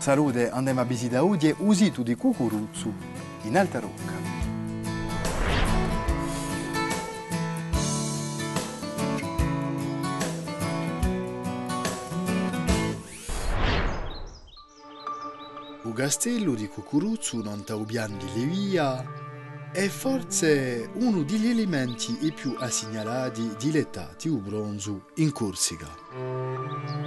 Salute, andiamo a visitare oggi un sito di cucuruzzu in Alta Rocca. Il castello di Cucuruzzu non taubian di Levia è forse uno degli elementi più assegnalati dell'età di bronzo in Corsica.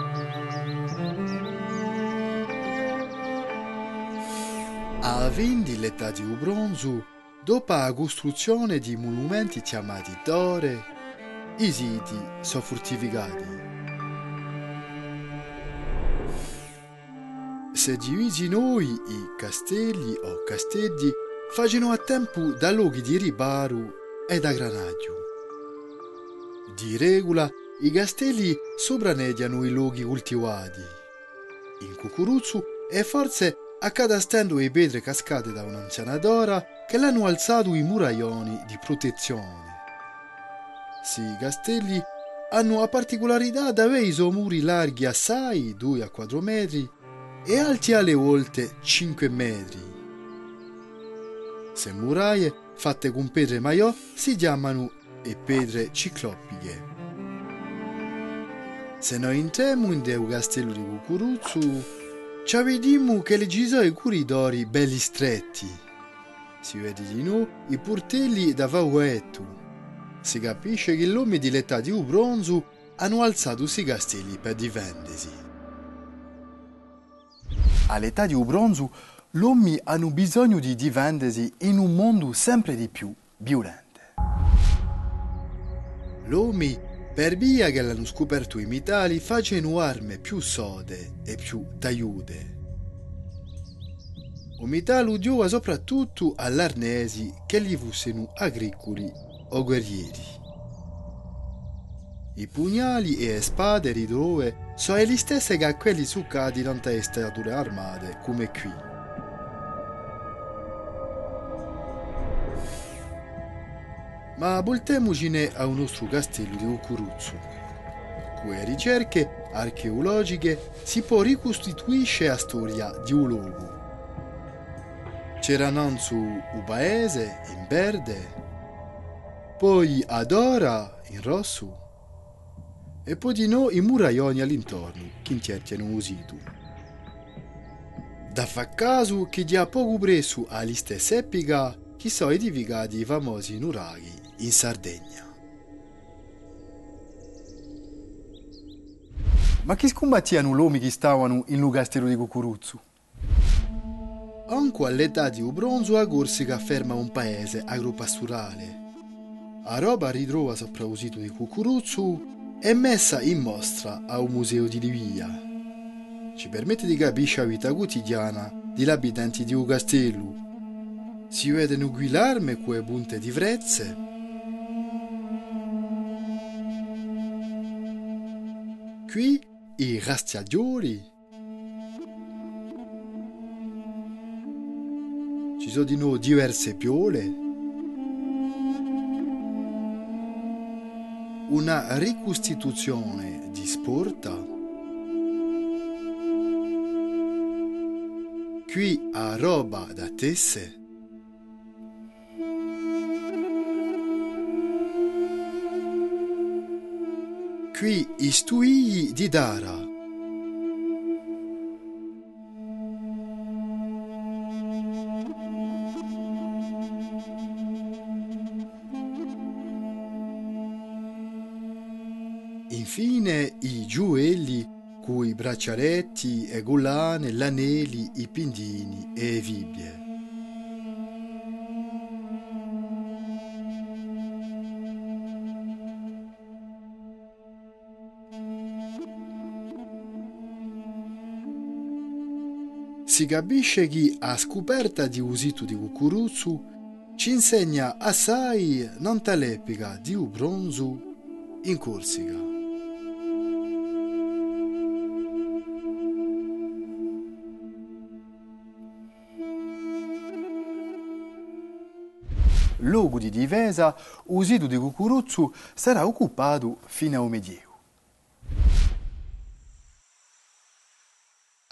A vendi l'età di bronzo, dopo la costruzione di monumenti chiamati Dore, i siti sono fortificati. Se divisi noi i castelli o castelli facevano a tempo da luoghi di riparo e da granaggio. Di regola, i castelli sopranediano i luoghi coltivati. In Cucuruzzu e forse accadastendo le pietre cascate da un'anziana dora che l'hanno alzato i muraioni di protezione. Sì, i castelli hanno la particolarità di avere i muri larghi assai, 2 a 4 metri, e alti alle volte 5 metri. Se muraie fatte con pietre maiò si chiamano e pietre ciclopiche. Se noi entriamo in un castello di Cucuruzzu, ci vediamo che le sono i corridori belli stretti. Si vede di noi i portelli da fauetto. Si capisce che uomini di l'età di bronzo hanno alzato questi castelli per difendersi. All'età di bronzo uomini hanno bisogno di difendersi in un mondo sempre di più violento. Uomini, per via che l'hanno scoperto i metalli, facevano armi più sode e più tagliute. Il metallo udiava soprattutto all'arnesi che gli fossero agricoli o guerrieri. I pugnali e le spade ridove sono le stesse che quelli succati tante stature armate come qui. Ma voltemocene al nostro castello di Cucuruzzu. Con le ricerche archeologiche si può ricostituire la storia di un luogo. C'era innanzi un paese in verde, poi Adora in rosso e poi di no i muraioni all'intorno che intiertiano un sito. Da fa caso che di a poco preso alla stessa epica che sono i famosi nuraghi in Sardegna. Ma chi scombattiano gli uomini che stavano in Lugastero di Cucuruzzu? Anche all'età di bronzo a Corsica ferma un paese agropasturale. A roba ritrova sopra il sito di Cucuruzzu è messa in mostra a un museo di Livia. Ci permette di capire la vita quotidiana degli abitanti di un castello. Si vedono qui l'arme quelle punte di frezze qui i rastiagioli. Ci sono di nuovo diverse piole. Una ricostituzione di sporta. Qui a roba da tesse. I stuigli di Dara. Infine i gioielli cui braccialetti e collane, l'anelli, i pindini e le vibbie. Si capisce che a scoperta di un sito di Cucuruzzu ci insegna assai non l'epica di un bronzo in Corsica. Luogo di difesa, il sito di Cucuruzzu sarà occupato fino al Medioevo.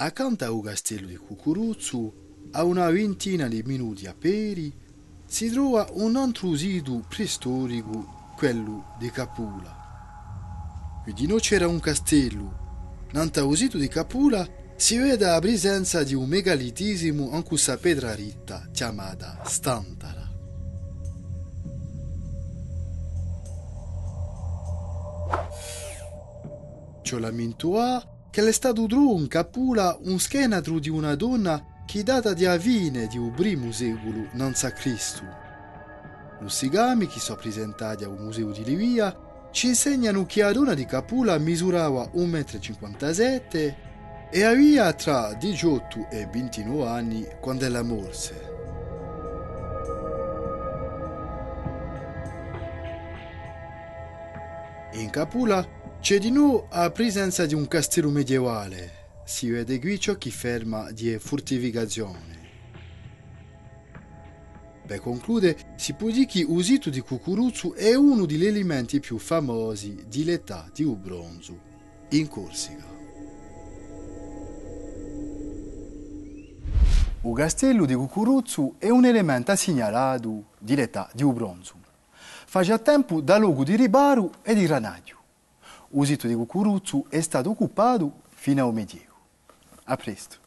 Accanto al castello di Cucuruzzu, a una ventina di minuti a peri, si trova un altro sito preistorico, quello di Capula. Quindi c'era un castello. Nel sito di Capula si vede la presenza di un megalitismo con questa pedra ritta chiamata Stantara. Ciò lamento a che è stato trovato in Capula un scheletro di una donna che data di avine di primo secolo nanza Cristo. Lo sigami che sono presentati al Museo di Livia ci insegnano che la donna di Capula misurava 1,57 m e aveva tra 18 e 29 anni quando la morse. In Capula c'è di nuovo la presenza di un castello medievale si vede qui ciò che ferma di fortificazione. Per concludere, si può dire che il sito di Cucuruzzu è uno degli elementi più famosi dell'età di bronzo in Corsica. Il castello di Cucuruzzu è un elemento segnalato dell'età di bronzo. Faccia tempo da luogo di riparo e di granaggio. Il sito di Cucuruzzu è stato occupato fino al Medioevo. A presto.